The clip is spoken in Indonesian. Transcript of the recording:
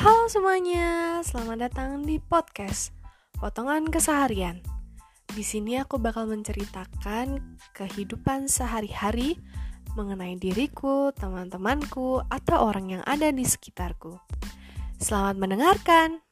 Halo semuanya, selamat datang di podcast Potongan Keseharian. Di sini aku bakal menceritakan kehidupan sehari-hari mengenai diriku, teman-temanku, atau orang yang ada di sekitarku. Selamat mendengarkan.